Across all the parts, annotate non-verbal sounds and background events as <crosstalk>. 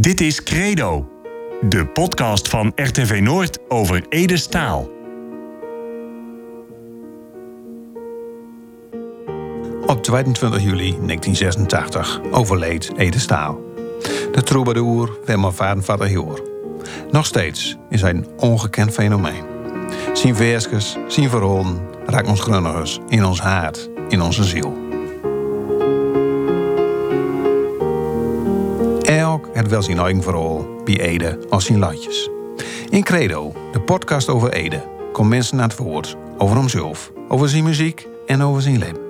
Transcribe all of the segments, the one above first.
Dit is Credo, de podcast van RTV Noord over Ede Staal. Op 22 juli 1986 overleed Ede Staal. De troubadour Wimmer Vadenvader Joor. Nog steeds is hij een ongekend fenomeen. Zijn versjes, zijn verhalen raakt ons grunnigers in ons hart, in onze ziel. Het wel zijn eigen verhaal bij Ede als zijn latjes. In Credo, de podcast over Ede, komt mensen naar het woord over hemzelf, over zijn muziek en over zijn leven.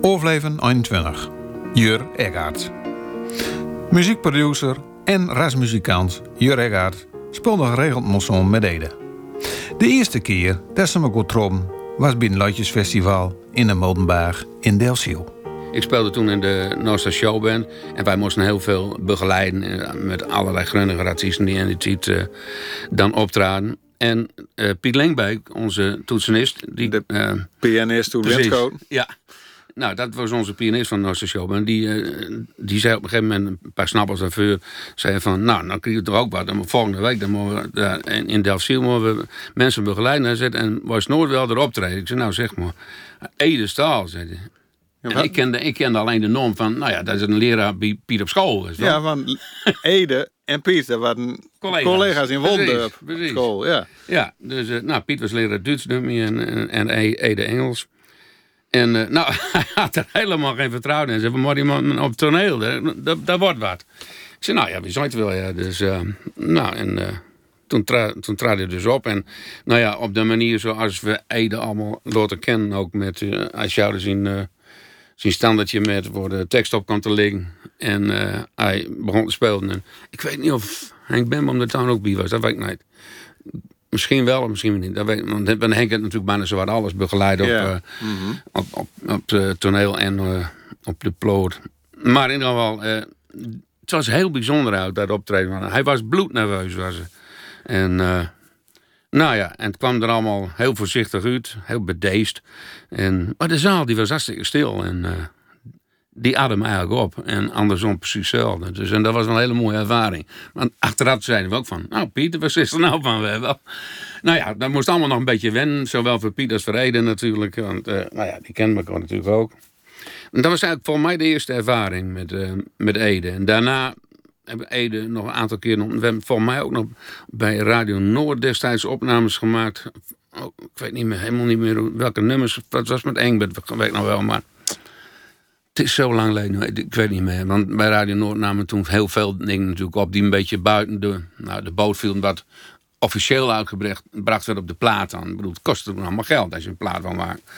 Overleven 21. Jur Egaert. Muziekproducer en rasmuzikant Jur Egaert speelde geregeld Mosson met Ede. De eerste keer dat ze me was bij een Luidjesfestival in de Moldenberg in Delfziel. Ik speelde toen in de Noorse Showband. En wij moesten heel veel begeleiden eh, met allerlei grunnige artiesten die in die tijd uh, dan optraden. En uh, Piet Lengbeek, onze toetsenist... Die, De pianist toen Winscoat. Ja. Nou, dat was onze pianist van Noorse Showband. Die, uh, die zei op een gegeven moment, een paar snappers daarvoor... zei van, nou, dan krijg je toch ook wat. Dan volgende week dan we, uh, in Delfziel moeten we mensen begeleiden. En, en was nooit wel erop treden. Ik zei, nou zeg maar, Ede Staal, zei hij. En ik kende, ik kende alleen de norm van, nou ja, dat is een leraar bij Piet op school. Is Ja, van Ede en Piet, dat waren collega's, collega's in Wondorp school. Ja, ja dus uh, nou, Piet was leraar Duits nummer en, en, en Ede Engels. En uh, nou, <laughs> hij had er helemaal geen vertrouwen in. Ze zei, maar die man op toneel, dat, dat wordt wat. Ik zei, nou ja, wie zou het wel, ja. Dus, uh, nou, en toen, tra toen trad hij dus op. En nou ja, op de manier zoals we Ede allemaal laten kennen, ook met, als jou dus in zijn standaardje met waar de tekst op kwam te liggen. En uh, hij begon te spelen. En ik weet niet of Henk Bembom er toen ook bij was, dat weet ik niet. Misschien wel, misschien niet. Dat weet, want Henk heeft natuurlijk bijna zo wat alles begeleid op, uh, Mhm. op, op, op het toneel en uh, op de ploot. Maar in ieder geval, het was heel bijzonder uit dat optreden. Hij was bloednerveus. Was hij. En nou ja, en het kwam er allemaal heel voorzichtig uit, heel bedeesd. En, maar de zaal die was hartstikke stil en uh, die adem eigenlijk op. En andersom precies hetzelfde. Dus, en dat was een hele mooie ervaring. Want achteraf zeiden we ook van, nou Pieter, wat is er nou van? We hebben nou ja, dat moest allemaal nog een beetje wennen. Zowel voor Piet als voor Ede natuurlijk. Want uh, nou ja, die kennen elkaar natuurlijk ook. En dat was eigenlijk voor mij de eerste ervaring met, uh, met Ede. En daarna hebben Ede nog een aantal keer... We hebben voor mij ook nog bij Radio Noord destijds opnames gemaakt. Oh, ik weet niet meer, helemaal niet meer welke nummers. Het was met Engbert, weet ik nog wel, maar... Het is zo lang geleden, ik weet niet meer. Want bij Radio Noord namen toen heel veel dingen natuurlijk op... die een beetje buiten de, nou, de boot vielen... wat officieel uitgebracht werd op de plaat aan. Ik bedoel, het kostte toen allemaal geld als je een plaat van maakt.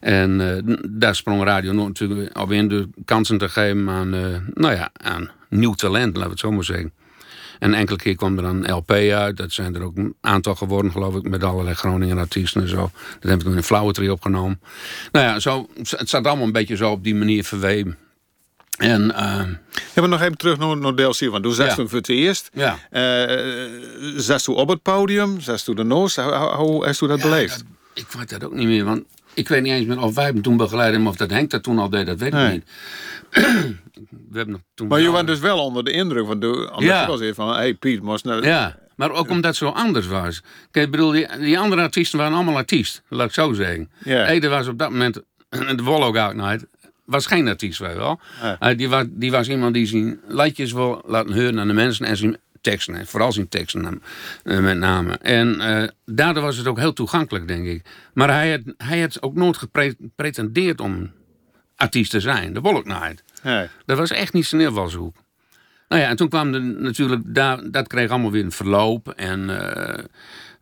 En uh, daar sprong Radio Noord natuurlijk op in de kansen te geven aan, uh, nou ja, aan nieuw talent, laten we het zo maar zeggen. En enkele keer kwam er een LP uit. Dat zijn er ook een aantal geworden, geloof ik, met allerlei Groningen artiesten en zo. Dat hebben we toen in Flauwetrie opgenomen. Nou ja, zo, het zat allemaal een beetje zo op die manier verweven. En, uh, ja, maar nog even terug naar, naar Delcy, want toen je ja. voor het eerst. Ja. Uh, op het podium? Zat je ernaast? Hoe, hoe hast je dat ja, beleefd? Dat, ik weet dat ook niet meer, want ik weet niet eens meer of wij hem toen begeleiden, of dat Henk dat toen al deed, dat weet ik niet. We hebben toen maar je was dus wel onder de indruk van de ja. was even van, hey Piet, moest nou... Ja, maar ook omdat het zo anders was. Kijk, ik bedoel, die, die andere artiesten waren allemaal artiest, laat ik zo zeggen. Ja. Ede was op dat moment, <clears throat> de Wollo Out Night, was geen artiest, je wel. Ja. Uh, die, was, die was iemand die zijn liedjes wil laten horen aan de mensen en zijn teksten, vooral zijn teksten uh, met name. En uh, daardoor was het ook heel toegankelijk, denk ik. Maar hij had, hij had ook nooit gepretendeerd om artiest te zijn. De Wolk Night. Nee. Dat was echt niet zijn invalshoek. Nou ja, en toen kwam er natuurlijk, daar, dat kreeg allemaal weer een verloop. En, uh,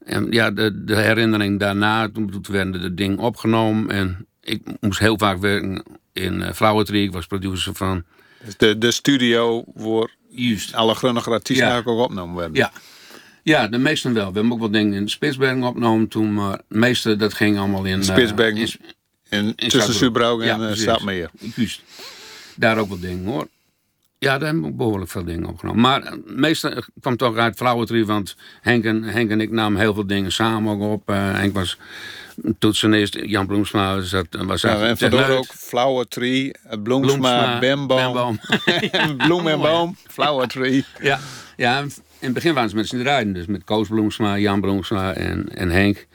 en ja, de, de herinnering daarna, toen, toen werden de dingen opgenomen. En ik moest heel vaak werken in uh. Ik was producer van. De, de studio waar Juist. alle grunnige artiesten ja. ook opgenomen werden. Ja. Ja, de meesten wel. We hebben ook wat dingen in Spitsbergen opgenomen toen, maar het meeste dat ging allemaal in... Spitsbergen, uh, in, in tussen Subroog en ja, uh, Stadmeer. Juist. Daar ook wat dingen hoor. Ja, daar hebben we behoorlijk veel dingen opgenomen. Maar uh, meestal kwam toch uit Flauwetrie, want Henk en, Henk en ik namen heel veel dingen samen ook op. Uh, Henk was toetsenist, Jan Bloemsma zat, was ja, En vandoor ook Flauwetrie, Bloemsma, Bemboom. <laughs> Bloem en Boom, Flauwetrie. Ja, ja, in het begin waren ze met z'n draaien. Dus met Koos Bloemsma, Jan Bloemsma en, en Henk.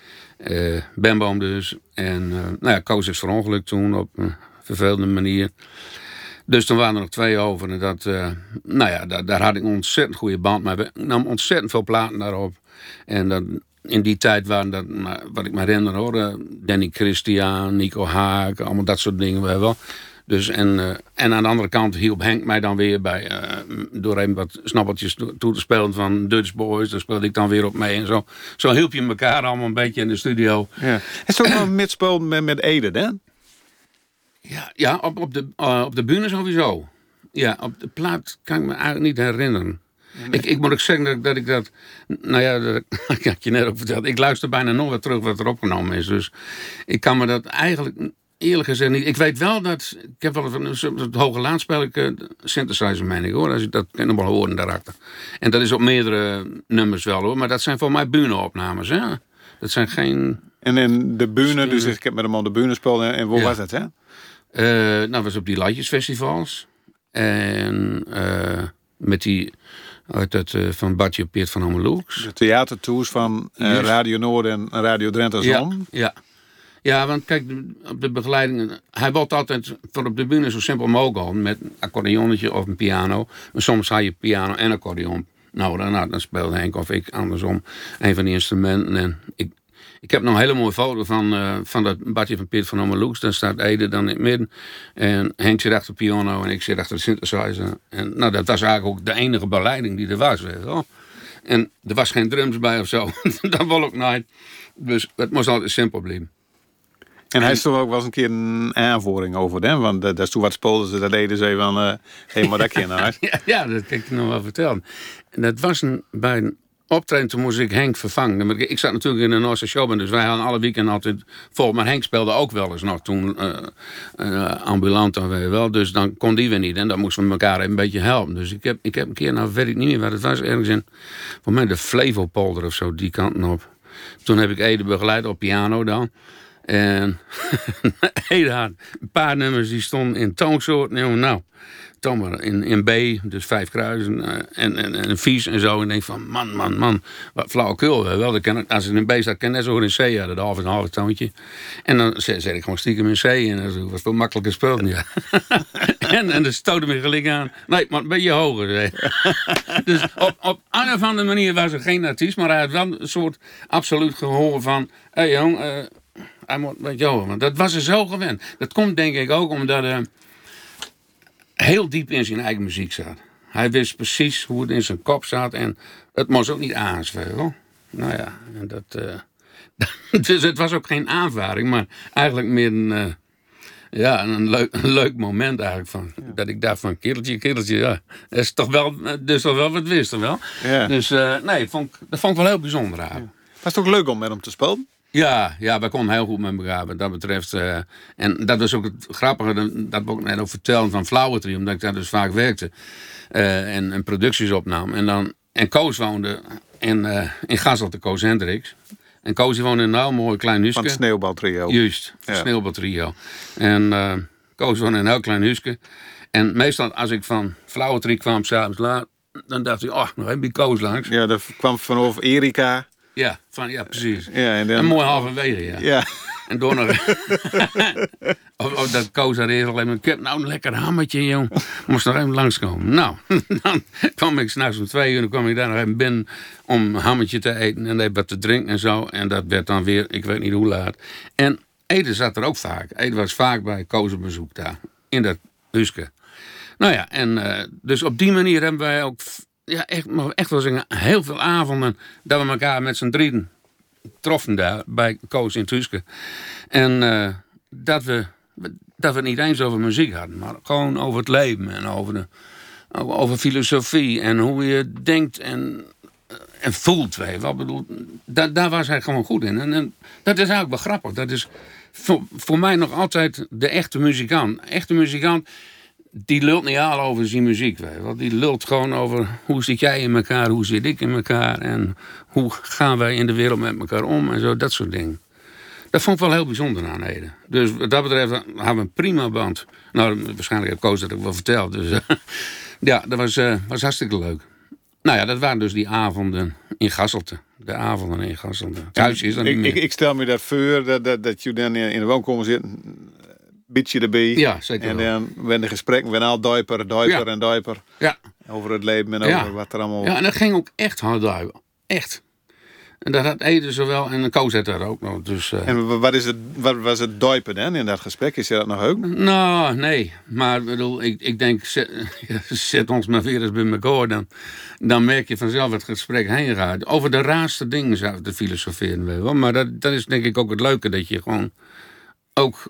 Uh, Bemboom dus. En nou ja, Koos is verongelukt toen op een vervelende manier. Dus toen waren er nog twee over. En dat, uh, nou ja, daar, daar, had ik een ontzettend goede band mee. We namen ontzettend veel platen daarop. En dat, in die tijd waren dat, wat ik me herinner hoor, Danny Christian, Nico Haak, allemaal dat soort dingen wel. Dus en, uh, en aan de andere kant hielp Henk mij dan weer bij, uh, door even wat snappeltjes toe te spelen van Dutch Boys. Daar speelde ik dan weer op mee en zo. Zo hielp je elkaar allemaal een beetje in de studio. Ja. En zo nog met spelen met, met Ede, hè? Ja, ja op, op, de, uh, op de bühne sowieso. Ja, op de plaat kan ik me eigenlijk niet herinneren. Ik, ik moet ook zeggen dat, dat ik dat... Nou ja, dat, <laughs> ik had je net ook verteld. Ik luister bijna nog wat terug wat er opgenomen is. Dus ik kan me dat eigenlijk eerlijk gezegd niet... Ik weet wel dat... Ik heb wel een, het hoge laadspel ik uh, synthesizer, meen ik hoor. Als je dat kan nog wel horen daarachter. En dat is op meerdere nummers wel hoor. Maar dat zijn voor mij bühneopnames, hè. Dat zijn geen... En in de bühne, dus ik heb met hem al de bühne gespeeld. En waar ja. was dat, hè? Uh, nou, was op die Lightjesfestivals. En uh, met die uit uh, van Badje Peert van Homelux. De theatertours van Radio Noord en Radio Drenthe ja, ja. ja, want kijk, op de begeleiding... Hij wilde altijd voor op de bühne zo simpel mogelijk met een accordeonnetje of een piano. Maar soms had je piano en accordeon nodig. Nou, dan speelde Henk of ik andersom een van die instrumenten. En ik, ik heb nog een hele mooie foto van, uh, van dat badje van Piet van Omeloeks. Daar staat Ede dan in het midden. En Henk zit achter de piano en ik zit achter de synthesizer. En nou, dat was eigenlijk ook de enige begeleiding die er was. Weet je wel. En er was geen drums bij of zo. <laughs> dat wil ook nooit. Dus het moest altijd simpel blijven. En hij is toch ook wel eens een keer een aanvoering over hem. Want dat is toen wat ze, dat deden ze van, uh, hé, maar dat keer naar <laughs> ja, ja, dat kan ik nog wel vertellen. En dat was een, bij een optreden, toen moest ik Henk vervangen. Ik zat natuurlijk in de Noorse show, dus wij hadden alle weekenden altijd vol. Maar Henk speelde ook wel eens nog toen uh, ambulant dan weer wel. Dus dan kon die weer niet. En dan moesten we elkaar een beetje helpen. Dus ik heb, ik heb een keer, nou weet ik niet meer wat het was, ergens in, voor mij de Flevopolder of zo, die kanten op. Toen heb ik Ede begeleid op piano dan. En <laughs> Ede had een paar nummers die stonden in toonsoorten. Nou, in, in B, dus vijf kruisen uh, en, en, en vies en zo. En denk van, man, man, man, wat flauwekul. Wel, dat kan, als het in B staat, kan net zo goed in C hadden, de half en half toontje. En dan zet ik gewoon stiekem in C en dat was veel makkelijker spul. Ja. <laughs> en, en dan stoten me gelijk aan. Nee, maar een beetje hoger. <laughs> dus op, op een of andere manier was er geen artiest, maar hij had wel een soort absoluut gehoor van, hé hey, jong, uh, hij moet met jou. Want dat was er zo gewend. Dat komt denk ik ook omdat... Uh, heel diep in zijn eigen muziek zat. Hij wist precies hoe het in zijn kop zat en het moest ook niet aansvelen. Nou ja, en dat, uh, <laughs> dus het was ook geen aanvaring, maar eigenlijk meer een, uh, ja, een, leuk, <laughs> een leuk moment eigenlijk. Van, ja. Dat ik dacht van, kereltje, kereltje, ja, dat is toch wel, dus toch wel wat wist wel. Ja. Dus uh, nee, vond, dat vond ik wel heel bijzonder aan. Ja. Was het ook leuk om met hem te spelen? Ja, ja, wij konden heel goed met elkaar wat dat betreft. Uh, en dat was ook het grappige, dat we ook net ook vertellen van Flauwetrie, omdat ik daar dus vaak werkte. Uh, en, en, producties opnam. En, dan, en Koos woonde in, uh, in Gasselte, Koos Hendricks. En Koos woonde in een heel mooi klein huisje. Van het sneeuwbaltrio. Juist, ja. sneeuwbaltrio. En uh, Koos woonde in een heel klein huisje. En meestal als ik van Flauwetrie kwam, s'avonds laat, dan dacht ik, oh, nog even die Koos langs. Ja, dat kwam vanaf Erika. Ja, van, ja precies. Ja, en dan... Een mooi halverwege, ja. ja. En door nog... <laughs> of, of dat koos er eerst alleen maar... Ik heb nou een lekker hammetje, jong. Moest nog even langskomen. Nou, <laughs> dan kwam ik s'nachts om twee uur... dan kwam ik daar nog even binnen om een hammetje te eten... en even wat te drinken en zo. En dat werd dan weer, ik weet niet hoe laat. En Ede zat er ook vaak. Ede was vaak bij Koos bezoek daar. In dat huisje. Nou ja, en uh, dus op die manier hebben wij ook ja, echt, echt wel zeggen, heel veel avonden dat we elkaar met z'n drieën troffen daar bij Koos in Tuske. En uh, dat, we, dat we niet eens over muziek hadden, maar gewoon over het leven en over, de, over filosofie en hoe je denkt en, en voelt. Weet wat bedoel, daar, daar was hij gewoon goed in. En, en dat is eigenlijk wel grappig. Dat is voor, voor mij nog altijd de echte muzikant. Echte muzikant die lult niet al over zijn muziek. Weet je. Die lult gewoon over hoe zit jij in elkaar, hoe zit ik in elkaar. En hoe gaan wij in de wereld met elkaar om en zo, dat soort dingen. Dat vond ik wel heel bijzonder aan Ede. Dus wat dat betreft hebben we een prima band. Nou, waarschijnlijk heb Koos dat ook wel verteld. Dus eh, <laughs> ja, dat was, eh, was hartstikke leuk. Nou ja, dat waren dus die avonden in Gasselte. De avonden in Gasselte. Thuis is dat niet Ik, ik, ik stel me dat voor dat, dat, dat je dan in de woonkamer zit, beetje erbij. Ja, zeker En dan werden de gesprekken, werden al duiper, duiper Ja. en duiper. Ja. Over het leven en Ja. over wat er allemaal... Ja, en dat ging ook echt hard uit. Echt. En dat had Ede zowel en Koos had dat ook nog. Dus, eh, En wa- wat, is het, wat was het duiper dan in dat gesprek? Is je dat nog ook? Nou, nee. Maar ik bedoel, ik, ik denk, <laughs> zet, zet ons maar weer eens bij elkaar. Dan, dan merk je vanzelf het gesprek heen gaat. Over de raarste dingen zou te filosoferen. Wel. Maar dat, dat is denk ik ook het leuke. Dat je gewoon ook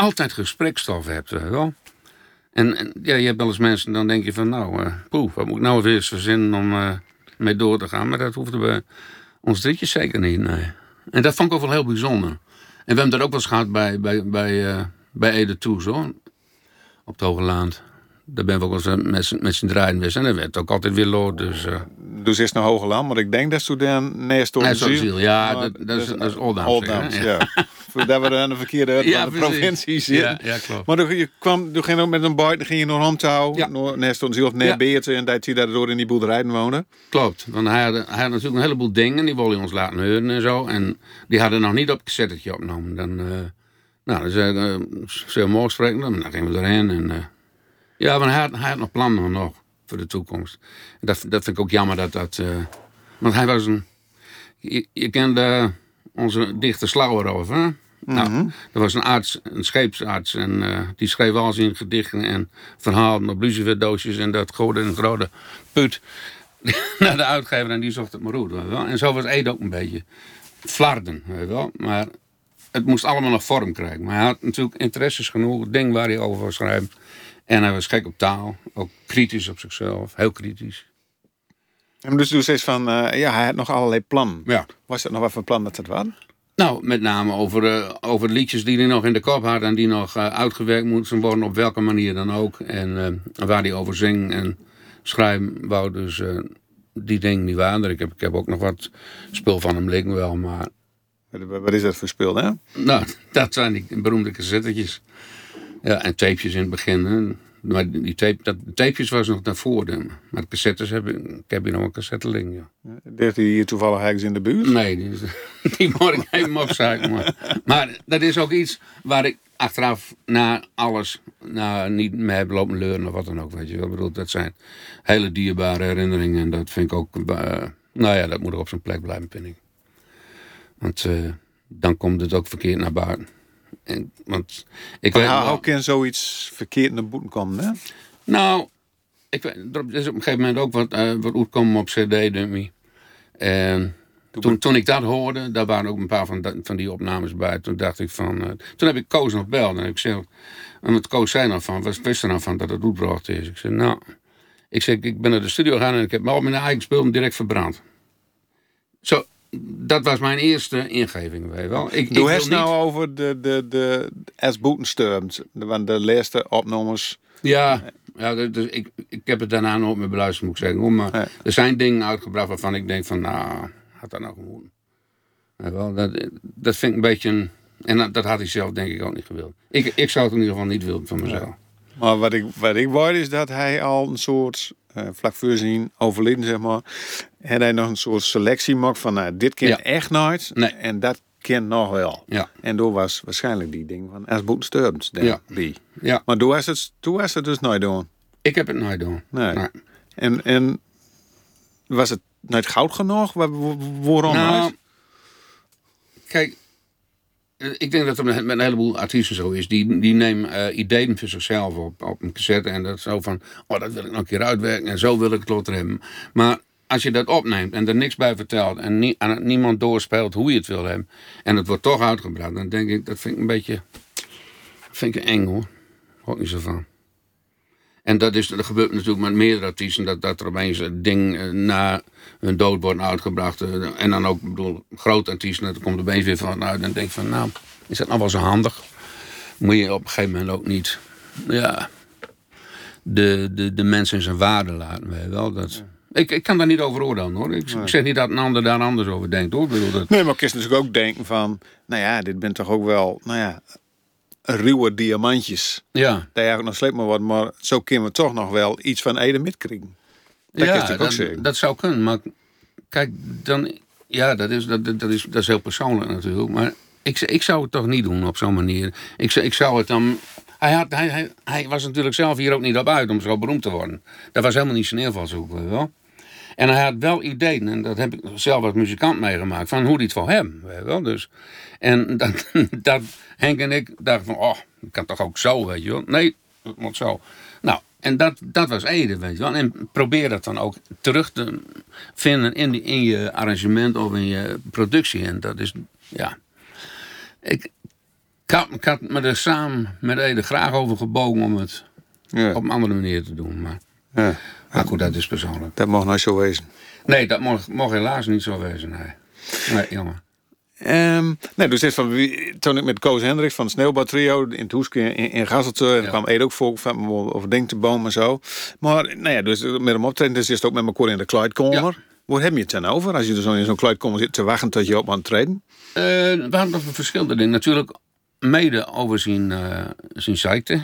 altijd gesprekstof hebt. Weet je wel. En, en ja, je hebt wel eens mensen, dan denk je van nou, eh poeh, wat moet ik nou weer eens verzinnen om eh, mee door te gaan. Maar dat hoefde bij ons drietjes zeker niet, nee. En dat vond ik ook wel heel bijzonder. En we hebben dat ook wel eens gehad bij, bij, bij, eh, bij Ede Toes, hoor. Op de Hoge Laand. Daar ben we ook wel eens met z'n- draaien geweest. En dat werd ook altijd weer lood, dus... eh Dus is naar Hoge Land, maar ik denk dat ze dan naast door Nee, de zo'n ziel. ziel, ja, dat- dat is- dat is Oldamse, hè? <laughs> ja. Voordat we aan de verkeerde Ja, de provincie zitten. Ja, ja, klopt. Maar toen, je kwam, toen ging je ook met een buiten, ging je naar Homtouw, Ja. naar of naar Ja. En dat je daardoor in die boerderijen woonde. Klopt, want hij had, hij had natuurlijk een heleboel dingen, die wilde hij ons laten horen en zo. En die hadden nog niet op cassettetje opgenomen. Dan, eh, nou, dan zei uh, morgen spreken? Dan gingen we erheen. En, eh, ja, maar hij had, hij had nog plannen nog voor de toekomst. En dat, dat vind ik ook jammer dat dat... want hij was een... Je, je kende onze dichter Slauerhoff, hè? Nou, dat was een arts, een scheepsarts. En eh, die schreef al zijn gedichten en verhalen op luciferdoosjes. En dat gooide een grote put <laughs> naar de uitgever. En die zocht het maar uit. je wel. En zo was Ede ook een beetje flarden, weet je wel. Maar het moest allemaal nog vorm krijgen. Maar hij had natuurlijk interesses genoeg. Ding waar hij over schrijven. En hij was gek op taal. Ook kritisch op zichzelf. Heel kritisch. En dus ze van, eh, ja, hij had nog allerlei plannen. Ja. Was dat nog wat voor plan dat het was? Nou, met name over, eh, over de liedjes die hij nog in de kop had en die nog eh, uitgewerkt moeten worden, op welke manier dan ook. En waar hij over zing en schrijven wou. Dus die dingen die waren er. Ik heb, ik heb ook nog wat spul van hem liggen wel, maar Wat, is dat voor speel, hè? nou, <laughs> dat zijn die beroemde cassettetjes. Ja, en tapejes in het begin. Hè. Maar die tape, dat, de tapejes was nog daarvoor. de- Maar de cassettes heb ik, ik heb hier nog een cassette liggen, ja. Deed hij hier toevallig ergens in de buurt? Nee, die, <laughs> die moet ik even opzuigen. Maar, maar dat is ook iets waar ik achteraf na alles nou, niet mee heb lopen leuren of wat dan ook. Weet je wel. Ik bedoel, dat zijn hele dierbare herinneringen. En dat vind ik ook, eh, nou ja, dat moet ook op zijn plek blijven, vind ik. Want eh, dan komt het ook verkeerd naar buiten. En, want ik weet hoe, hoe kan zoiets verkeerd naar boeten komen, hè? nou, ik weet, er is op een gegeven moment ook wat, eh wat uitkomen op CD, dummy. En toen, toen ik dat hoorde, daar waren ook een paar van, van die opnames bij. Toen dacht ik van. eh, toen heb ik Koos nog beld. En ik zeg. En wat Koos zei nou van. Wat wist er nou van dat het uitbracht is? Ik zeg, nou. Ik zeg, ik ben naar de studio gegaan en ik heb al mijn eigen spullen direct verbrand. Zo, dat was mijn eerste ingeving, weet je wel. Ik, Doe het niet- nou over de, de, de as boetensturms. Want de laatste opnames. Ja, ja dus ik, ik heb het daarna nooit meer beluisterd, moet ik zeggen. Maar er zijn dingen uitgebracht waarvan ik denk van, nou, had dat nou gewoon. Wel, dat, dat vind ik een beetje een... En dat, dat had hij zelf denk ik ook niet gewild. Ik, ik zou het in ieder geval niet willen van mezelf. Maar wat ik, wat ik weet is dat hij al een soort, eh, vlak voor zijn overleden zeg maar, en hij nog een soort selectie maakt van nou, dit Ja. echt nooit Nee. en dat kan nog wel. Ja. En door was waarschijnlijk die ding van as boetensturms, Ja. die. Ja, Maar toen was het, toen was het dus nooit doen. ik heb het nooit doen. Nee. Nee. En, en was het nooit goud genoeg? Waar- waar- Waarom Nou, nooit? kijk, eh, ik denk dat het met een heleboel artiesten zo is. Die, die nemen eh, ideeën voor zichzelf op, op een cassette. En dat zo van, oh, dat wil ik nog een keer uitwerken. En zo wil ik het later hebben. Maar als je dat opneemt en er niks bij vertelt. En aan niemand doorspeelt hoe je het wil hebben. En het wordt toch uitgebracht. Dan denk ik, dat vind ik een beetje, vind ik eng hoor. Ik niet zo van. En dat, is, dat gebeurt natuurlijk met meerdere artiesten. Dat, dat er opeens een ding eh, na hun dood wordt uitgebracht. eh, En dan ook, bedoel, grote artiesten. Dat komt er opeens weer van uit. En denk van, nou, is dat nou wel zo handig? Moet je op een gegeven moment ook niet. Ja. de, de, de mensen in zijn waarde laten. Weet je wel. Dat, ik, ik kan daar niet over oordelen hoor. Ik, ik zeg niet dat een ander daar anders over denkt hoor. Ik bedoel, dat, Nee, maar je natuurlijk ook denken van... Nou ja, dit bent toch ook wel... Nou ja, ruwe diamantjes. ja, Dat eigenlijk nog slecht maar wordt. Maar zo kunnen we toch nog wel iets van Ede mitkrijgen. Dat je ja natuurlijk ook dat, zeggen. dat zou kunnen. Maar kijk, dan, ja, dat is, dat, dat, is, dat is heel persoonlijk natuurlijk. Maar ik, ik zou het toch niet doen op zo'n manier. Ik, zou- ik zou het dan. Hij, had, hij, hij, hij was natuurlijk zelf hier ook niet op uit om zo beroemd te worden. Dat was helemaal niet zijn invalshoek, weet je wel. En hij had wel ideeën, en dat heb ik zelf als muzikant meegemaakt, van hoe het voor hem, weet je wel. Dus, en dat, <laughs> dat Henk en ik dachten van, oh, dat kan toch ook zo, weet je wel. Nee, moet zo. Nou, en dat, dat was Ede, weet je wel. En probeer dat dan ook terug te vinden in, die, in je arrangement of in je productie. En dat is, ja... Ik, ik, had, ik had me er samen met Ede graag over gebogen om het Ja. op een andere manier te doen. Maar, Ja. Maar goed, dat is persoonlijk. Dat mag nou zo wezen. Nee, dat mocht, mocht helaas niet zo wezen. Nee, nee jammer. Ehm, nee, dus dit van, toen ik met Koos Hendricks van het Trio in het Hoeske in, in Gasselte, en Ja. kwam Ede ook voor van te boom en zo. Maar nou ja, dus met hem optreden, dus is het ook met elkaar in de kluitkamer. Waar heb je het dan over? Als je er zo in zo'n kluitkamer zit te wachten tot je op aan treden. Eh, we hadden verschillende dingen. Natuurlijk mede over zijn, eh zijn ziekte.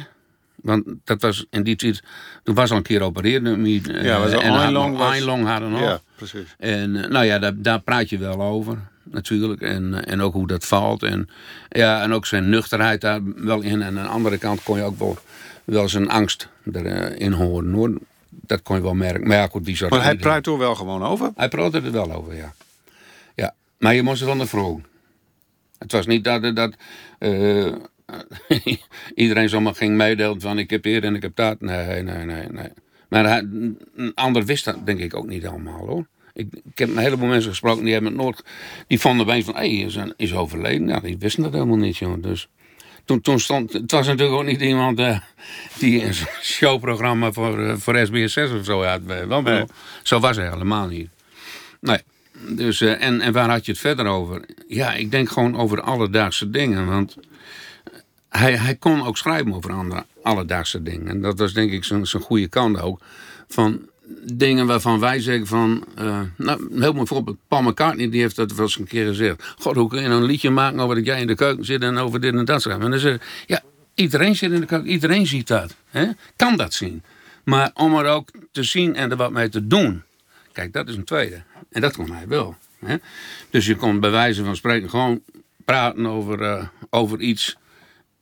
Want dat was in die tijd... Toen was al een keer opereerd. Uh, Ja, was al en Einlong was- Einlong hadden nog. Ja, precies. En eh, nou ja, daar, daar praat je wel over, natuurlijk. En, eh, en ook hoe dat valt. En, ja, en ook zijn nuchterheid daar wel in. En aan de andere kant kon je ook wel, wel zijn angst erin horen. Hoor. Dat kon je wel merken. Maar ja, goed, die soort Maar hij praat er wel gewoon over. Hij praatte er wel over, ja. ja. Maar je moest er van de vrouw. Het was niet dat, dat eh, <laughs> iedereen zomaar ging meedelen van ik heb hier en ik heb dat. Nee, nee, nee, nee. Maar hij, een ander wist dat denk ik ook niet allemaal hoor. Ik, ik heb een heleboel mensen gesproken die hebben het nooit. Die vonden opeens van hé, hey, is, is overleden. Ja, die wisten dat helemaal niet, joh. Dus toen, toen stond. Het was natuurlijk ook niet iemand eh, die een <laughs> showprogramma voor, eh, voor SBS6 of zo had. Wel, bedoel, Nee. Zo was hij helemaal niet. Nee. Dus, eh, en, en waar had je het verder over? Ja, ik denk gewoon over alledaagse dingen. Want hij, hij kon ook schrijven over andere alledaagse dingen. En dat was denk ik zijn goede kant ook. Van dingen waarvan wij zeggen van... eh, nou, heel mooi voorbeeld. Paul McCartney die heeft dat wel eens een keer gezegd. God, hoe kun je nou een liedje maken over dat jij in de keuken zit... en over dit en dat schrijven? En dan zeg ja, iedereen zit in de keuken. Iedereen ziet dat. Hè? Kan dat zien. Maar om er ook te zien en er wat mee te doen... Kijk, dat is een tweede. En dat kon hij wel. Hè? Dus je kon bij wijze van spreken gewoon praten over, eh, over iets.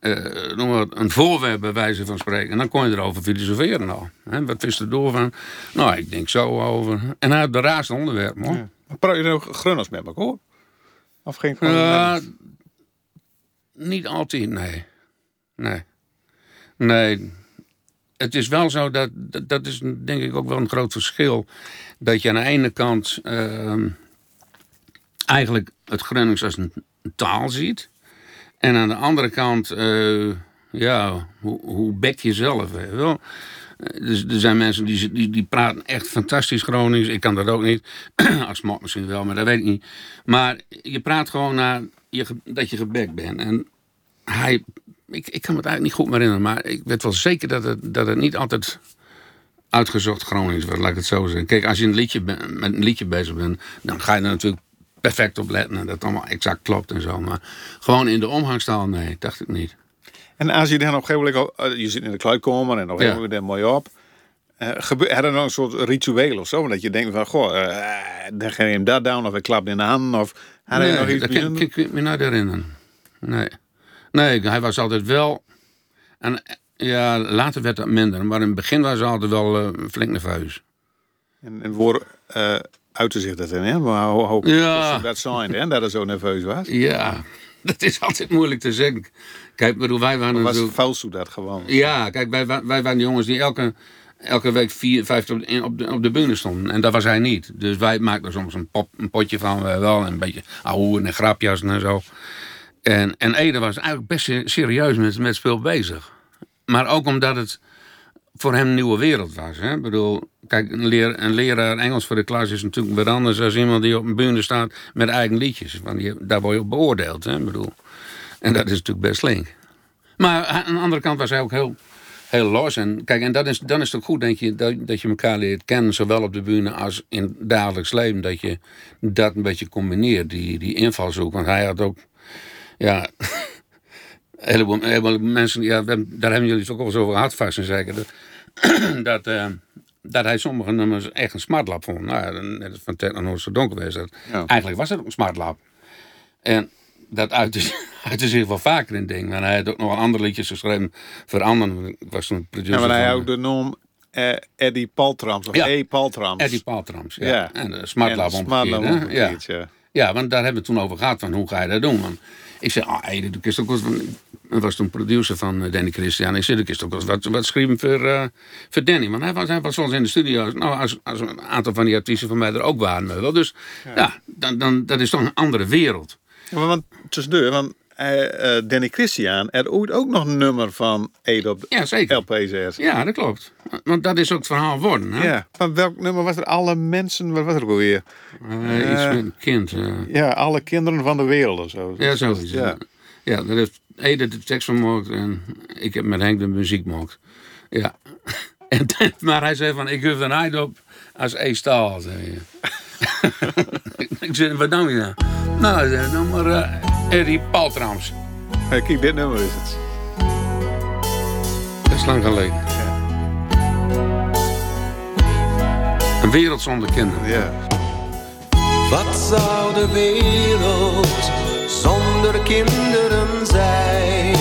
Eh, noem een voorwerp bij wijze van spreken. En dan kon je erover filosoferen al. Hè? Wat is er door van? Nou, ik denk zo over. En hij had de raarste onderwerp, hoor. Maar praat je nou grunnels met elkaar? Of geen. Eh, niet altijd, nee. Nee. Nee. Het is wel zo dat, dat, dat is denk ik ook wel een groot verschil. Dat je aan de ene kant ehm, eigenlijk het Gronings als een taal ziet. En aan de andere kant, eh, ja, hoe, hoe bek je zelf, wel. Eh, Dus er zijn mensen die, die, die praten echt fantastisch Gronings. Ik kan dat ook niet. <clears throat> Als misschien wel, maar dat weet ik niet. Maar je praat gewoon naar je, dat je gebekt bent. En hij, ik, ik kan me het eigenlijk niet goed meer herinneren. Maar ik weet wel zeker dat het, dat het niet altijd uitgezocht Gronings wordt, laat ik het zo zeggen. Kijk, als je een liedje met een liedje bezig bent, dan ga je er natuurlijk perfect op letten. En dat het allemaal exact klopt en zo. Maar gewoon in de omgangstaal, nee, dacht ik niet. En als je dan op een gegeven moment, eh, je zit in de kluitkamer en op een Ja. gegeven moment er mooi op. Uh, gebeurt er dan een soort ritueel of zo? Dat je denkt van, goh, eh, dan ga je hem dat down of ik klap in de hand of had hij nee, nog iets kan, ik me niet herinneren. Nee. Nee, hij was altijd wel... En ja, later werd dat minder. Maar in het begin was hij altijd wel eh, flink nerveus. En, en eh uitte zich dat in, hè? Maar hoe, Ja. hoe dat zijn, hè? Dat hij zo nerveus was? Ja, <laughs> dat is altijd moeilijk te zeggen. Kijk, bedoel, wij waren Was natuurlijk... Falso dat gewoon? Ja, kijk, wij, wij waren de jongens die elke, elke week vier, vijf op de, op, de, op de bühne stonden. En dat was hij niet. Dus wij maakten soms een, pop, een potje van eh, wel. En een beetje ahoe en grapjes en zo. En, en Ede was eigenlijk best se- serieus met, met speel bezig. Maar ook omdat het voor hem een nieuwe wereld was. Hè? Ik bedoel, kijk, een, leer, leraar Engels voor de klas is natuurlijk weer anders dan iemand die op een bühne staat met eigen liedjes. Want die, daar word je op beoordeeld. Hè? Bedoel, en dat is natuurlijk best link. Maar aan de andere kant was hij ook heel, heel los. En kijk, en dat is, dan is het ook goed denk je, dat, dat je elkaar leert kennen, zowel op de bühne als in het dagelijks leven. Dat je dat een beetje combineert, die, die invalshoek. Want hij had ook, ja, <laughs> een heleboel, mensen, ja, daar hebben jullie het ook al eens over gehad, vast en zeker. Dat, <clears throat> dat, eh, dat hij sommige nummers echt een smartlap vond. Nou, net als van zo donker was. Dat, Ja. Eigenlijk was het ook een smartlap. En dat uitte, <laughs> uitte zich wel vaker in dingen. En hij had ook nog andere liedjes geschreven voor anderen. Ik was toen producer Ja, maar hij ook de naam eh, Eddie Paltrams, of Ja. E. Paltrams. Eddie Paltrams. Ja. Ja. En de smartlap En omgekeerd. Ja. ja. want daar hebben we het toen over gehad. Van hoe ga je dat doen? Want ik zei, ah, hey, dat is ook ik was toen producer van eh, Danny Christian. Ik dat is ook eens wat, wat schrijven voor, eh, voor Danny. Want hij was, hij was soms in de studio. Nou, als, als een aantal van die artiesten van mij er ook waren. Wel. Dus ja, dan, dan, dat is toch een andere wereld. Ja, maar want tussendoor, want eh, Danny Christian er ooit ook nog een nummer van Ede op de Ja, zeker. LP zet. Ja, dat klopt. Want dat is ook het verhaal worden. Hè? Ja, van welk nummer was er? Alle mensen, wat was er ook alweer? Iets met een kind. Ja, alle kinderen van de wereld of zo. Ja, zoiets. Ja. Ja, ja daar heeft Ede de tekst van gemaakt en ik heb met Henk de muziek gemaakt. Ja. <laughs> En, maar hij zei van, ik hoef er niet op als E-staal. hij. <laughs> ik zei, wat dan weer? Nou, hij zei, dan maar eh, Eddie Paltrams. Hey, kijk, dit nummer is het. Dat is lang geleden. Een wereld zonder kinderen. Ja. Wat zou de wereld zonder kinderen zijn?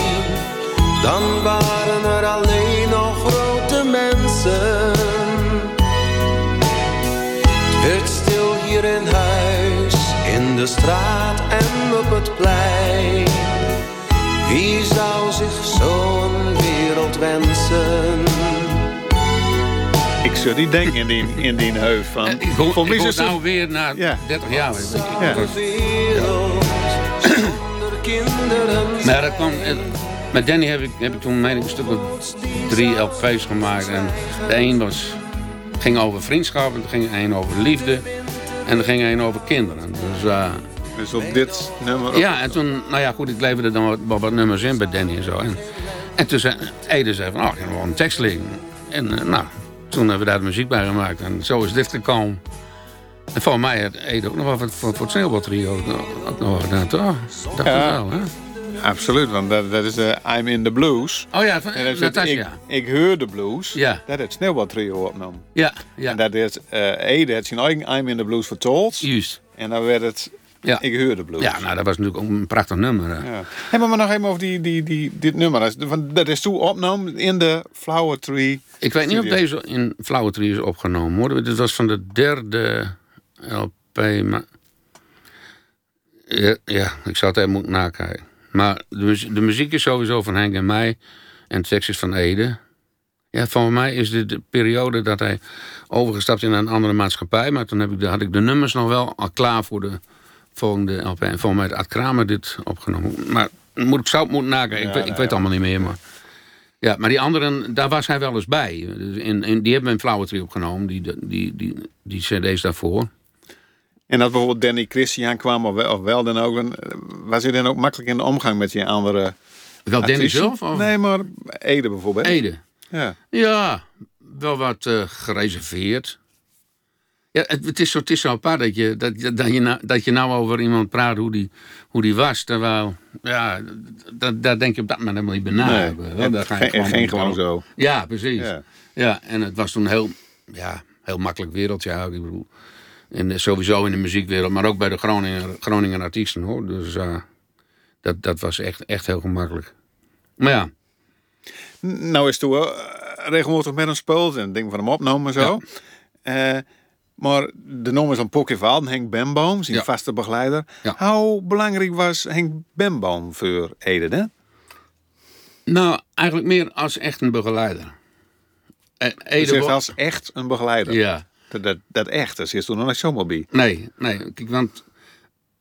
Dan waren er alleen nog grote mensen. Het werd stil hier in huis, in de straat en op het plein. Wie zou zich zo'n wereld wensen? Ik zou die denken in die, in die heuf van. En ik ik is het- nou weer na Ja. 30 jaar. weet je. Ja. Maar dat kwam, eh, met Danny heb ik, heb ik toen meen ik, een stuk of drie LP's gemaakt. En de een was, ging over vriendschap, en er ging een over liefde. En er ging een over kinderen. Dus, eh, Dus op dit nummer. ja, en toen, nou ja, goed, ik leverde dan wat, wat, wat nummers in bij Danny en zo. En, en toen zei Ede zei van, oh, ik heb wel een tekst liggen. En eh, nou, toen hebben we daar de muziek bij gemaakt. En zo is dit gekomen. En volgens mij had Ede ook nog wel voor, voor, voor het sneeuwbaltrio ook nog- ook nog wat gedaan, toch? Dat Ja. wel, hè? Absoluut, want dat, dat is de I'm in the Blues. Oh ja, van, En dat is het, ik, ik hoor de blues. Ja. Dat het sneeuwbaltrio opnam. Ja, ja. En dat is eh Ede had zijn eigen I'm in the Blues vertold. Juist. En dan werd het Ja. Ik hoor de blues. Ja, nou, dat was natuurlijk ook een prachtig nummer. Ja. Hey, maar nog even over die, die, die, dit nummer. Dat is, toen opgenomen in de Flower Tree. Ik weet niet of deze in Flower Tree is opgenomen hoor. Dit was van de derde LP. Maar... Ja, ja, ik zou het even moeten nakijken. Maar de, muzie- de muziek is sowieso van Henk en mij. En de tekst is van Ede. Ja, van mij is dit de periode dat hij overgestapt in een andere maatschappij. Maar toen heb ik de, had ik de nummers nog wel al klaar voor de volgende LP. En volgens mij had Ad Kramer dit opgenomen. Maar moet, ik zou het moeten nakijken. ik ik nou weet ja. allemaal niet meer. Maar... Ja, maar die anderen, daar was hij wel eens bij. Dus In, in, die hebben we in Flower Tree opgenomen, die, die, die, die cd's daarvoor. En dat bijvoorbeeld Danny Christian kwam, of wel, of wel dan ook. dan, eh, Was hij dan ook makkelijk in de omgang met die andere Wel Danny zelf? Of Nee, maar Ede bijvoorbeeld. Ede? Ja. Ja, wel wat eh, gereserveerd. Ja, het, het, is zo, het is zo apart dat je, dat, je- dat, je nou, dat je nou over iemand praat hoe die, hoe die was. Terwijl, ja, dat, daar denk je op dat moment helemaal niet bij na. Nee, hebben, wel. en Daar ga je geen- gewoon zo. Ja, precies. Ja. Ja. en het was toen heel, ja, heel makkelijk wereldje. Ja, ik bedoel, in, de- sowieso in de muziekwereld, maar ook bij de Groninger, Groningen artiesten hoor. Dus eh, dat, dat was echt, echt heel gemakkelijk. Maar ja, Nou is toen eh, regelmatig met een speelt en ding van hem opnomen en zo. Eh, maar de naam is een Pokke Valden, Henk Bemboom, zijn Ja. vaste begeleider. Ja. Hoe belangrijk was Henk Bemboom voor Ede? Hè? nou eigenlijk meer als echt een begeleider. Eh, Je Ede wa- als echt een begeleider. Ja, Dat, dat, dat echt is, is toen nog zomaar bij. nee, nee. Want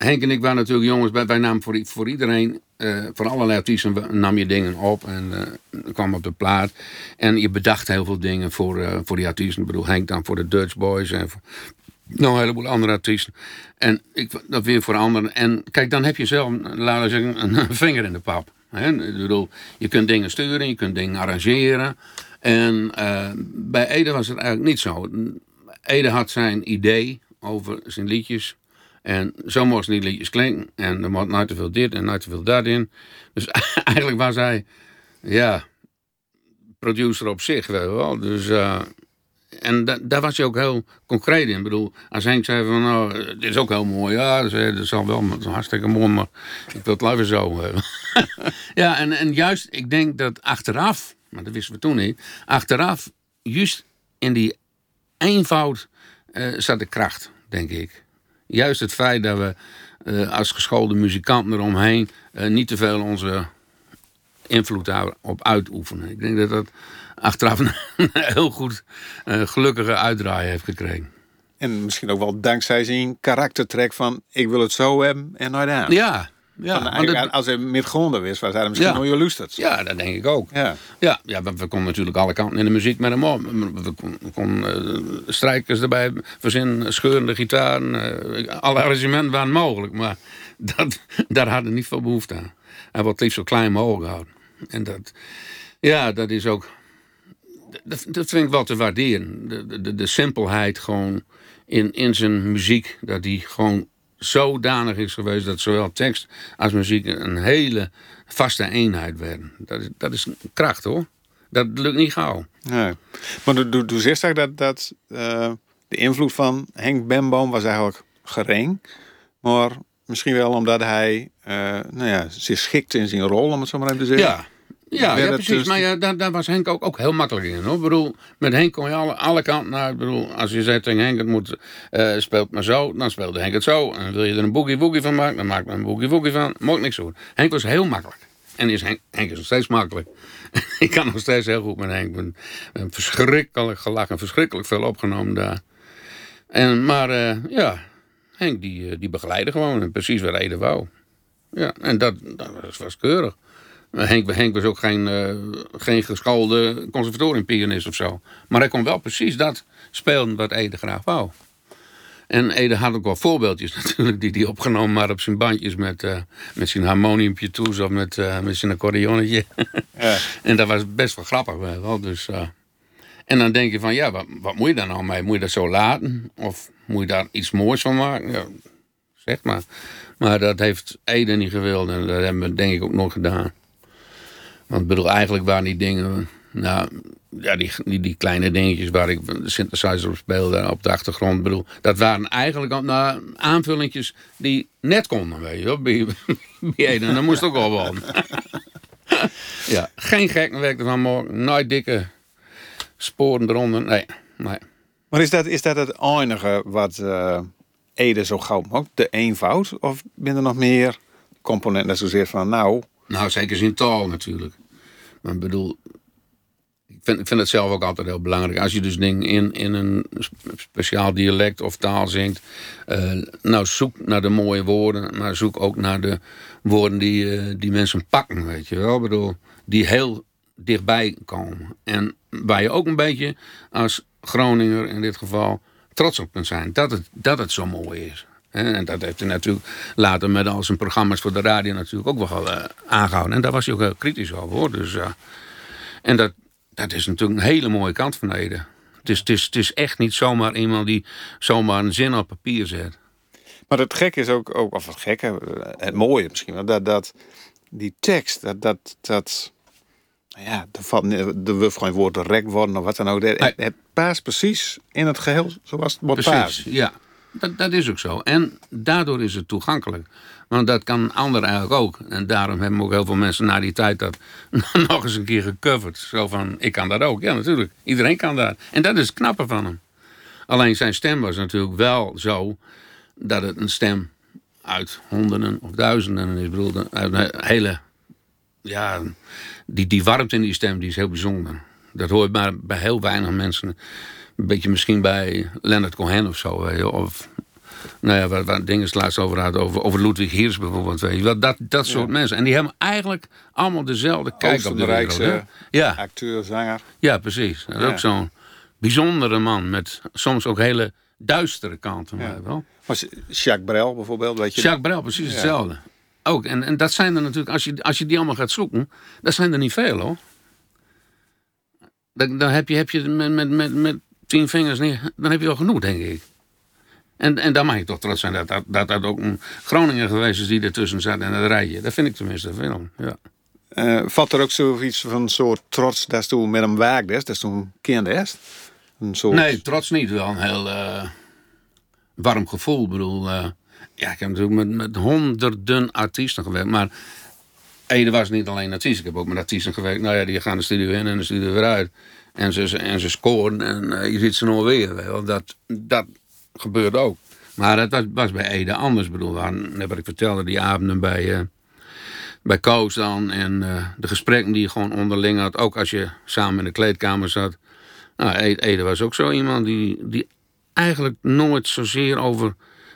Henk en ik waren natuurlijk jongens, wij, wij namen voor, voor iedereen, eh, voor allerlei artiesten, nam je dingen op en eh kwam op de plaat. En je bedacht heel veel dingen voor, eh, voor die artiesten. Ik bedoel, Henk dan voor de Dutch Boys en voor een heleboel andere artiesten. En ik dat weer voor anderen. En kijk, dan heb je zelf, laten zeggen, <laughs> een vinger in de pap. Ik bedoel, je kunt dingen sturen, je kunt dingen arrangeren. En bij Ede was het eigenlijk niet zo. Ede had zijn idee over zijn liedjes. En zo moesten die liedjes klinken. En er moet nooit te veel dit en nooit te veel dat in. Dus <laughs> eigenlijk was hij, ja, producer op zich, wel. Dus, eh, en da- daar was hij ook heel concreet in. Ik bedoel, als Henk zei van, nou, dit is ook heel mooi. Ja, dat is, al wel dat is hartstikke mooi, maar ik wil het liever zo. eh. <laughs> ja, en, en juist, ik denk dat achteraf, maar dat wisten we toen niet, achteraf, juist in die eenvoud eh, zat de kracht, denk ik. Juist het feit dat we eh, als geschoolde muzikanten eromheen eh, niet te veel onze invloed daarop uitoefenen. Ik denk dat dat achteraf <laughs> een heel goed gelukkige uitdraai heeft gekregen. En misschien ook wel dankzij zijn karaktertrek van ik wil het zo hebben en nooit aan. Ja, ja, want als hij meer gronden was, was hij misschien Ja. nog lusterd. ja, dat denk ik ook. Ja. Ja, ja we, konden natuurlijk alle kanten in de muziek met hem op. We konden kon, eh, strijkers erbij verzinnen, scheurende gitaren. eh, alle arrangementen waren mogelijk, maar <laughs> dat, daar hadden we niet veel behoefte aan. Hij wordt het liefst zo klein mogelijk houden. En dat, ja, dat is ook, dat, dat vind ik wel te waarderen. De, de, de simpelheid gewoon in, in zijn muziek, dat die gewoon zodanig is geweest dat zowel tekst als muziek een hele vaste eenheid werden. Dat is, dat is kracht hoor. Dat lukt niet gauw. Nee. Maar du, du zegt eigenlijk dat, dat eh, de invloed van Henk Bemboom was eigenlijk gering. Maar misschien wel omdat hij eh, nou ja, zich schikte in zijn rol, om het zo maar even te zeggen. Ja, ja, precies. dus- Maar ja, daar, daar was Henk ook, ook heel makkelijk in. Hoor. Ik bedoel, met Henk kon je alle, alle kanten naar. Ik bedoel, als je zegt tegen Henk, het moet, eh, speelt maar zo, dan speelde Henk het zo. En wil je er een boogie-woogie van maken, dan maak er een boogie-woogie van. Mocht niks doen. Henk was heel makkelijk. En is Henk, Henk is nog steeds makkelijk. <laughs> ik kan nog steeds heel goed met Henk. Ik ben, ben verschrikkelijk gelachen, verschrikkelijk veel opgenomen daar. En, maar eh, ja, Henk die, eh, die begeleidde gewoon en precies waar Ede wou. Ja, en dat, dat was, was keurig. Henk, Henk was ook geen, eh, geen geschoolde conservatoriumpianist of zo. Maar hij kon wel precies dat spelen wat Ede graag wou. En Ede had ook wel voorbeeldjes <laughs> natuurlijk die hij opgenomen had op zijn bandjes met, eh, met zijn harmoniumpje toes of met, eh, met zijn accordeonnetje. Ja. <laughs> en dat was best wel grappig wel. Dus, en dan denk je van ja, wat, wat moet je daar nou mee? Moet je dat zo laten? Of moet je daar iets moois van maken? Ja, zeg maar. Maar dat heeft Ede niet gewild en dat hebben we denk ik ook nog gedaan. Want ik bedoel, eigenlijk waren die dingen, nou, ja, die, die, die kleine dingetjes waar ik de synthesizer op speelde op de achtergrond, bedoel, dat waren eigenlijk al, nou, aanvullingjes die net konden, weet je wel, bij, bij. En dat moest ook wel wel. ja, geen gekkenwerk ervan maken, nooit dikke sporen eronder, nee, nee. Maar is dat, is dat het enige wat eh, Ede zo gauw maakt? De eenvoud? Of ben er nog meer componenten zozeer van nou... Nou, zeker zijn taal natuurlijk. Maar ik bedoel, ik vind, vind het zelf ook altijd heel belangrijk. Als je dus dingen in, in een sp- speciaal dialect of taal zingt. eh, nou, zoek naar de mooie woorden. Maar zoek ook naar de woorden die, eh, die mensen pakken, weet je wel. Ik bedoel, die heel dichtbij komen. En waar je ook een beetje als Groninger in dit geval trots op kunt zijn. Dat het, dat het zo mooi is. En dat heeft hij natuurlijk later met al zijn programma's voor de radio natuurlijk ook wel eh, aangehouden. En daar was hij ook heel kritisch over hoor. Dus, eh, en dat, dat is natuurlijk een hele mooie kant van Ede. Het is, het, is, het is echt niet zomaar iemand die zomaar een zin op papier zet. Maar het gekke is ook, ook of het gekke, eh, het mooie misschien dat, dat die tekst, dat, dat, dat nou ja, er valt geen woord rek worden of wat dan ook. Het, het past precies in het geheel zoals het moet Precies, passen. ja. Dat, dat is ook zo. En daardoor is het toegankelijk. Want dat kan anderen eigenlijk ook. En daarom hebben ook heel veel mensen na die tijd dat <laughs> nog eens een keer gecoverd. Zo van, ik kan dat ook. Ja, natuurlijk. Iedereen kan dat. En dat is het knappe van hem. Alleen zijn stem was natuurlijk wel zo dat het een stem uit honderden of duizenden is. Ik bedoel, een hele... Ja, die, die warmte in die stem die is heel bijzonder. Dat hoor je maar bij heel weinig mensen. Een beetje misschien bij Leonard Cohen of zo. Weet je, of nou ja, waar, waar dingen het laatst over hadden. Over, over Ludwig Hiers bijvoorbeeld. Weet je. Dat, dat soort mensen. En die hebben eigenlijk allemaal dezelfde kijk op de wereld. Oostenrijkse hè. Ja, acteur, zanger. ja, precies. Dat is Ja. ook zo'n bijzondere man. Met soms ook hele duistere kanten. je wel. Maar Jacques Brel bijvoorbeeld, weet je. Jacques Brel, precies Ja. hetzelfde. ook. En, en dat zijn er natuurlijk, als je, als je die allemaal gaat zoeken, dat zijn er niet veel hoor. Dan, dan heb je, heb je met, met, met, met tien vingers neer, dan heb je wel genoeg, denk ik. En, en dan mag je toch trots zijn dat dat, dat, dat ook een Groninger geweest is die ertussen zat en dat rijtje. Dat vind ik tenminste veel. Ja. Eh vat er ook zoiets van een soort trots dat toen met hem werkte, dat toen kende is? Een soort... Nee, trots niet. Wel een heel eh, warm gevoel. Ik bedoel, eh, ja, ik heb natuurlijk met, met honderden artiesten gewerkt. Maar Ede was niet alleen artiest. Ik heb ook met artiesten gewerkt. Nou ja, die gaan de studio in en de studio weer uit. En ze, en ze scoren en eh, je ziet ze nog weer. Dat, dat gebeurt ook. Maar dat was, was bij Ede anders. Ik bedoel, wat ik vertelde, die avonden bij, eh, bij Koos dan. En eh, de gesprekken die je gewoon onderling had. Ook als je samen in de kleedkamer zat. Nou, E- Ede was ook zo iemand die, die eigenlijk nooit zozeer over,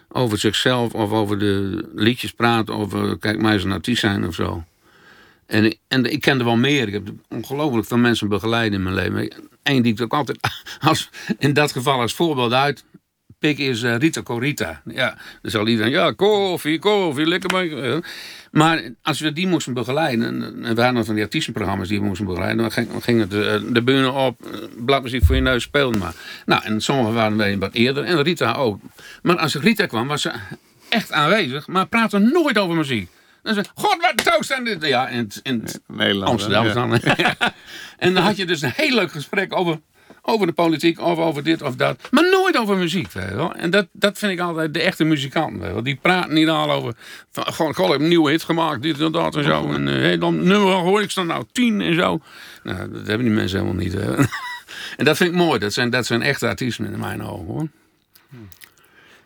over zichzelf of over de liedjes praat. Over, kijk, mij eens een artiest zijn of zo. En, en ik kende wel meer. Ik heb ongelooflijk veel mensen begeleid in mijn leven. Eén die ik ook altijd, <laughs> als, in dat geval als voorbeeld uit pik, is eh, Rita Corita. Ja, dan zal iedereen, ja, koffie, koffie, lekker maar. Maar als we die moesten begeleiden, en- we hadden van die artiestenprogramma's die we moesten begeleiden, dan ging, het de, de bühne op, eh, bladmuziek voor je neus, speelde maar. Nou, en sommigen waren wij wat eerder, en Rita ook. Maar als Rita kwam, was ze echt aanwezig, maar praatte nooit over muziek. Dan zei ze, god, wat toast en dit. Ja, in, in Nederland. Amsterdam ja. dan. <laughs> en dan had je dus een heel leuk gesprek over, over de politiek of over dit of dat. Maar nooit over muziek. Weet je wel. En dat, dat vind ik altijd de echte muzikanten. Weet je wel. Die praten niet al over. Van, goh, ik heb een nieuwe hit gemaakt, dit en dat en zo. En eh, hey, dan nummer hoor ik staan nou tien en zo. Nou, dat hebben die mensen helemaal niet. <laughs> en dat vind ik mooi. Dat zijn, dat zijn echte artiesten in mijn ogen hoor.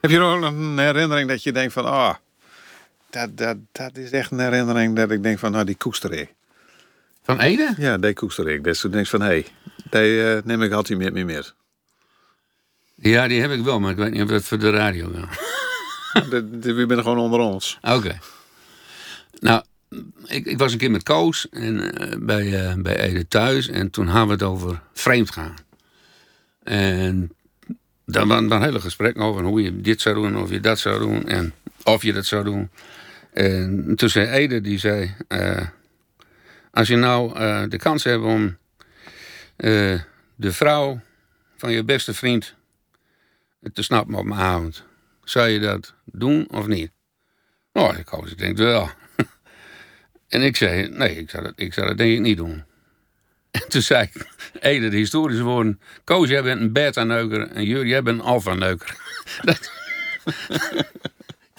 Heb je nog een herinnering dat je denkt van, ah, dat, dat, dat is echt een herinnering dat ik denk van, nou, die koester ik. Van Ede? Ja, die koester ik. Dat je denkt van, hé, hey, die eh, neem ik altijd met me meer. Ja, die heb ik wel, maar ik weet niet of dat voor de radio wel. <laughs> We zijn gewoon onder ons. Oké. Nou, ik, ik was een keer met Koos en, eh, bij, eh, bij Ede thuis. En toen hadden we het over vreemd gaan. En daar waren dan hele gesprekken over hoe je dit zou doen, of je dat zou doen. En of je dat zou doen. En toen zei Ede, die zei... eh, als je nou eh, de kans hebt om eh, de vrouw van je beste vriend te snappen op een avond... zou je dat doen of niet? Nou, ik koos, ik denk wel. <laughs> en ik zei, nee, ik zou, dat, ik zou dat denk ik niet doen. <laughs> En toen zei ik, Ede, de historische woorden... Koos, jij bent een beta-neuker en Jur, jij bent een alpha-neuker. <laughs> Dat-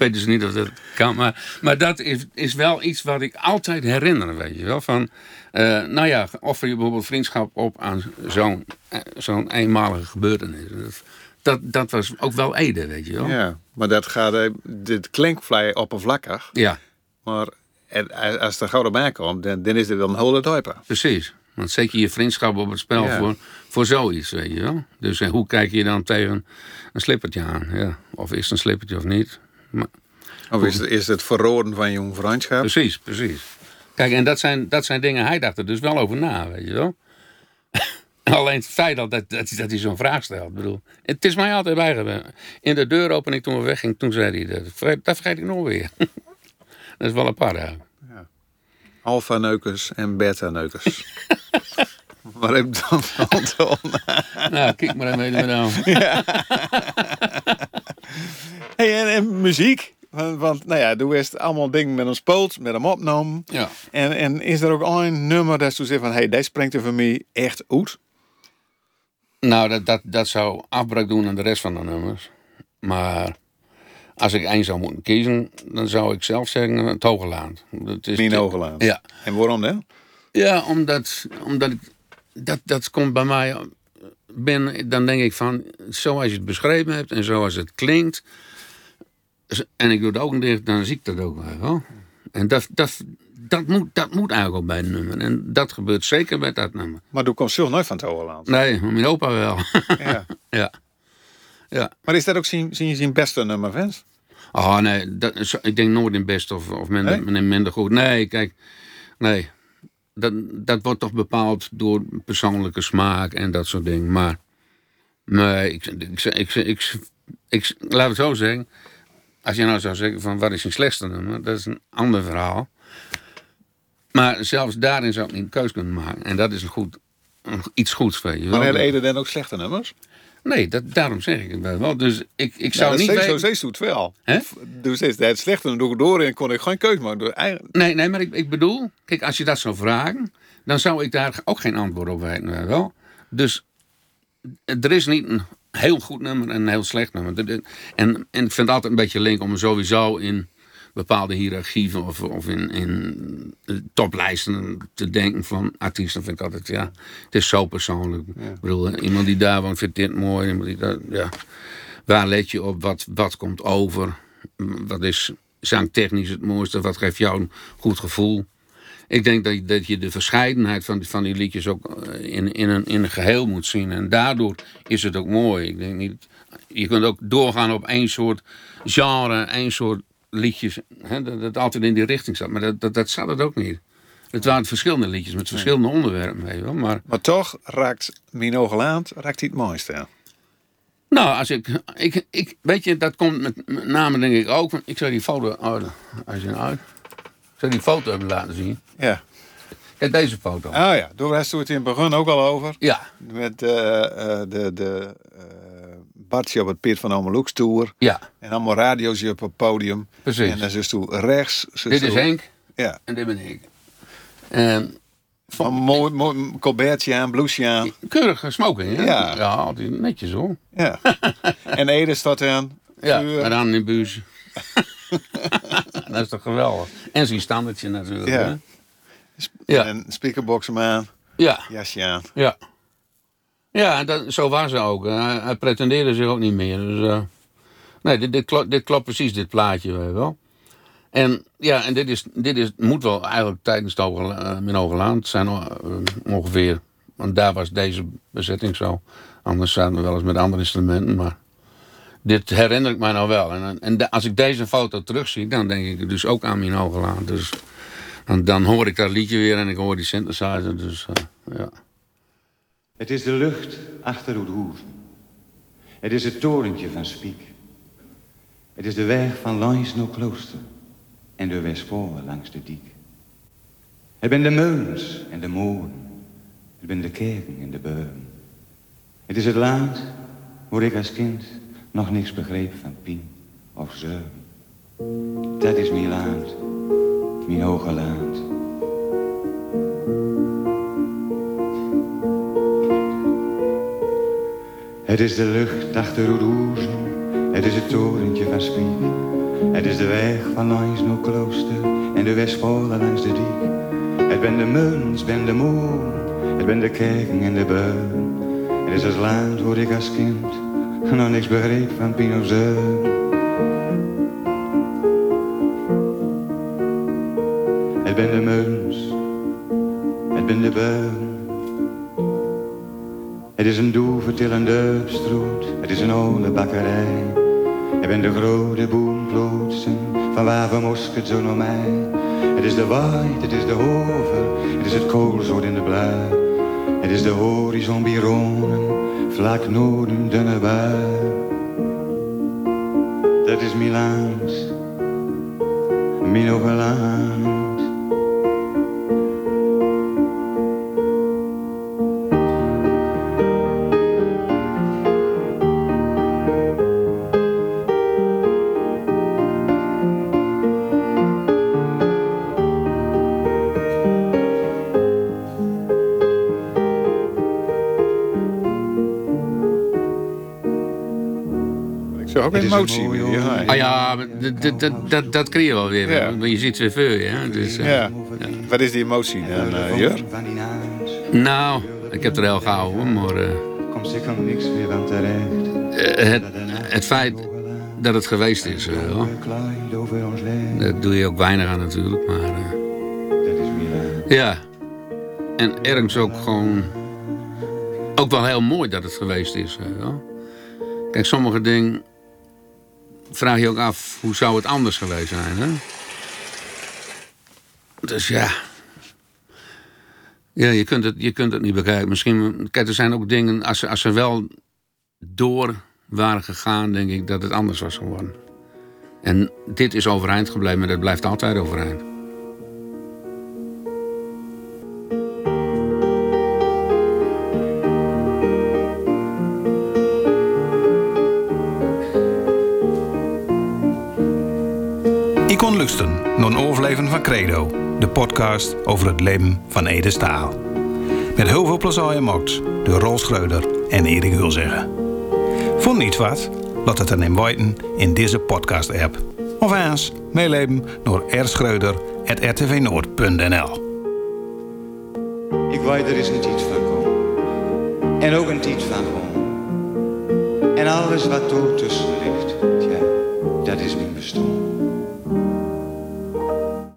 weet dus niet of dat kan, maar, maar dat is, is wel iets wat ik altijd herinner, weet je wel. Van, eh, nou ja, offer je bijvoorbeeld vriendschap op aan zo'n eh, zo'n eenmalige gebeurtenis. Dat, dat, dat was ook wel Ede, weet je wel. Ja, maar dat gaat, eh, dit klinkt vrij oppervlakkig. ja. Maar het- als er gauw bij komt, dan, dan is dit wel een hele duiper. Precies. Want zet je je vriendschap op het spel Ja. voor, voor zoiets, weet je wel. Dus hoe kijk je dan tegen een slippertje aan? Ja. Of is het een slippertje of niet? Maar, Of is het, is het verroden van jong vriendschap? precies, precies. Kijk, en dat zijn, dat zijn dingen, hij dacht er dus wel over na, weet je wel. <laughs> Alleen het feit dat, dat, dat, dat hij zo'n vraag stelt. Ik bedoel, het is mij altijd bijgebleven. In de deur open ik toen we weggingen, toen zei hij dat. Dat vergeet ik nog weer. <laughs> dat is wel apart eigenlijk. Alpha-neukers en beta-neukers. maar <laughs> ik dan antwoord. nou, kijk maar even met nou. <laughs> Hey, en, en muziek? Want, nou ja, doe eerst allemaal dingen met een spoot, met hem opgenomen. Ja. En, en is er ook één nummer dat je zegt van, hey, deze springt er voor mij echt uit? Nou, dat, dat, dat zou afbreuk doen aan de rest van de nummers. Maar als ik één zou moeten kiezen, dan zou ik zelf zeggen eh, het Hogeland. Dat is Hogeland. Ja, En waarom dan? ja omdat, omdat ik, dat, dat komt bij mij binnen. Dan denk ik van, zoals je het beschreven hebt en zoals het klinkt. En ik doe het ook dicht, dan zie ik dat ook wel. En dat, dat, dat, moet, dat moet eigenlijk ook bij een nummer. En dat gebeurt zeker bij dat nummer. Maar doe komt zelf nooit van het Hogeland. Nee, mijn opa wel. <laughs> Ja. ja. Ja. Maar is dat ook zijn, zijn, zijn beste nummer, Vens? Oh nee, dat, ik denk nooit in best of, of minder, Nee? minder goed. Nee, kijk, nee. Dat, dat wordt toch bepaald door persoonlijke smaak en dat soort dingen. Maar nee, ik, ik, ik, ik, ik, laat het zo zeggen. als je nou zou zeggen van wat is een slechtste nummer, dat is een ander verhaal. Maar zelfs daarin zou ik niet een keus kunnen maken. En dat is een goed, iets goeds, weet je wel. Maar hebben Ede dan ook slechte nummers? Nee, dat, daarom zeg ik het wel. Dus ik, ik Nou, zou dat niet weten... Zo steeds doet wel. Hè? Dus het slechte dan doe ik door en kon ik geen keus maken. Door. Nee, nee, maar ik, ik bedoel, kijk, als je dat zou vragen, dan zou ik daar ook geen antwoord op weten. Wel? Dus er is niet een heel goed nummer en een heel slecht nummer. En, en ik vind het altijd een beetje link om sowieso in bepaalde hiërarchieën of, of in, in toplijsten te denken van artiesten. Vind ik altijd, ja, het is zo persoonlijk. Ik bedoel, iemand die daar woont vindt dit mooi. Iemand die daar, ja. Waar let je op? Wat, wat komt over? Wat is zangtechnisch het mooiste? Wat geeft jou een goed gevoel? Ik denk dat je, dat je de verscheidenheid van die, van die liedjes ook eh, in, in, een, in een geheel moet zien. En daardoor is het ook mooi. Ik denk niet, je kunt ook doorgaan op één soort genre, één soort liedjes. Hè, dat altijd in die richting zat. Maar dat, dat, dat zat het ook niet. Het waren verschillende liedjes met verschillende onderwerpen. Weet je wel. Maar Maar toch raakt Mino Geland raakt hij het mooiste. Nou, als ik, ik, ik, weet je, dat komt met, met name denk ik ook. Ik zou die foto, oh, als je uit, ik zou die foto hebben laten zien. Ja. Kijk deze foto. Oh ja, daar was het in het begin ook al over. Ja, Met eh, de, de Bartje op het Piet van Omeloeks tour. ja, En allemaal radio's op het podium. Precies. En dan is toen rechts. zus dit is Henk Ja. en dit ben ik. En Een mooi, mooi colbertje aan, blouseje aan. keurig smoking, hè? Ja. Ja, altijd netjes hoor. Ja. <laughs> en Ede staat aan. Ja, met aan in de buus. <laughs> dat is toch geweldig. En zijn standaardje natuurlijk. Ja. hè? Ja. En speakerbox hem aan, Ja, jasje aan. ja. Ja, en dat, zo was ze ook. Hij, pretendeerde zich ook niet meer. Dus, eh, nee, dit, dit, klopt, dit klopt precies, dit plaatje, wel. En ja, en dit, is, dit is, moet wel eigenlijk tijdens Hoge, uh. Het zijn eh, ongeveer, want daar was deze bezetting zo. Anders zaten we wel eens met andere instrumenten, maar dit herinner ik mij nou wel. En, en de- als ik deze foto terugzie, dan denk ik dus ook aan mijn Hogelaan. Dus dan, dan hoor ik dat liedje weer en ik hoor die synthesizer. Dus ja. Het is de lucht achter Oedhoeven. Het is het torentje van Spiek. Het is de weg van langs naar klooster en de Westpolen langs de diek. Het ben de meulens en de molen. Het ben de kerken en de beuren. Het is het land waar ik als kind nog niks begreep van pien of zeun. Dat is mijn land, mijn hoge land. Het is de lucht achter Oeroezen, het is het torentje van Spiek. Het is de weg van langs naar klooster en de Westpolen langs de diek. Het ben de muns, ben de moon, het ben de kerken en de beun. Het is het land waar ik als kind nog niks begreep van Pino's. Het ben de muns, het ben de beun. Het is een doevertillende stroot, het is een oude bakkerij. Het ben de grote boomplotsen van waar we mosket zo naar mij. Het is de waait, het is de hover, het is het koolzoot in de blui. Het is de horizon bironen, vlak noorden dunne bui. Dat is mijn land, ook emotie. mooie weer, ja. Ah ja, dat- dat- dat, dat, dat kun je wel weer. Ja. Maar je ziet het weer je. Hè? Dus, eh, Ja. Wat is die emotie dan, eh, Jur? Naams Nou, ik heb er heel gauw hoor, maar eh, komt zeker niks meer van terecht. eh, het, het feit dat het geweest is, eh, leven, daar doe je ook weinig aan natuurlijk. Maar eh, dat ja, en ergens ook gewoon, ook wel heel mooi dat het geweest is. eh, wel. Kijk, sommige dingen vraag je ook af, hoe zou het anders geweest zijn? Hè? Dus ja. Ja, je kunt het, je kunt het niet bekijken. Misschien, kijk, er zijn ook dingen, als ze, als ze wel door waren gegaan, denk ik dat het anders was geworden. En dit is overeind gebleven en dat blijft altijd overeind. Een overleven van Credo, de podcast over het leven van Ede Staal. Met heel veel plezier gemaakt door Rol Schreuder en Erik Hulzeggen. Vond niet wat? Laat het dan in weten in deze podcast-app. Of eens meeleven door rschreuder.rtvnoord.nl Ik weet er is een tijd van komen. En ook een tijd van gewoon. En alles wat er tussen ligt, dat is mijn bestaan.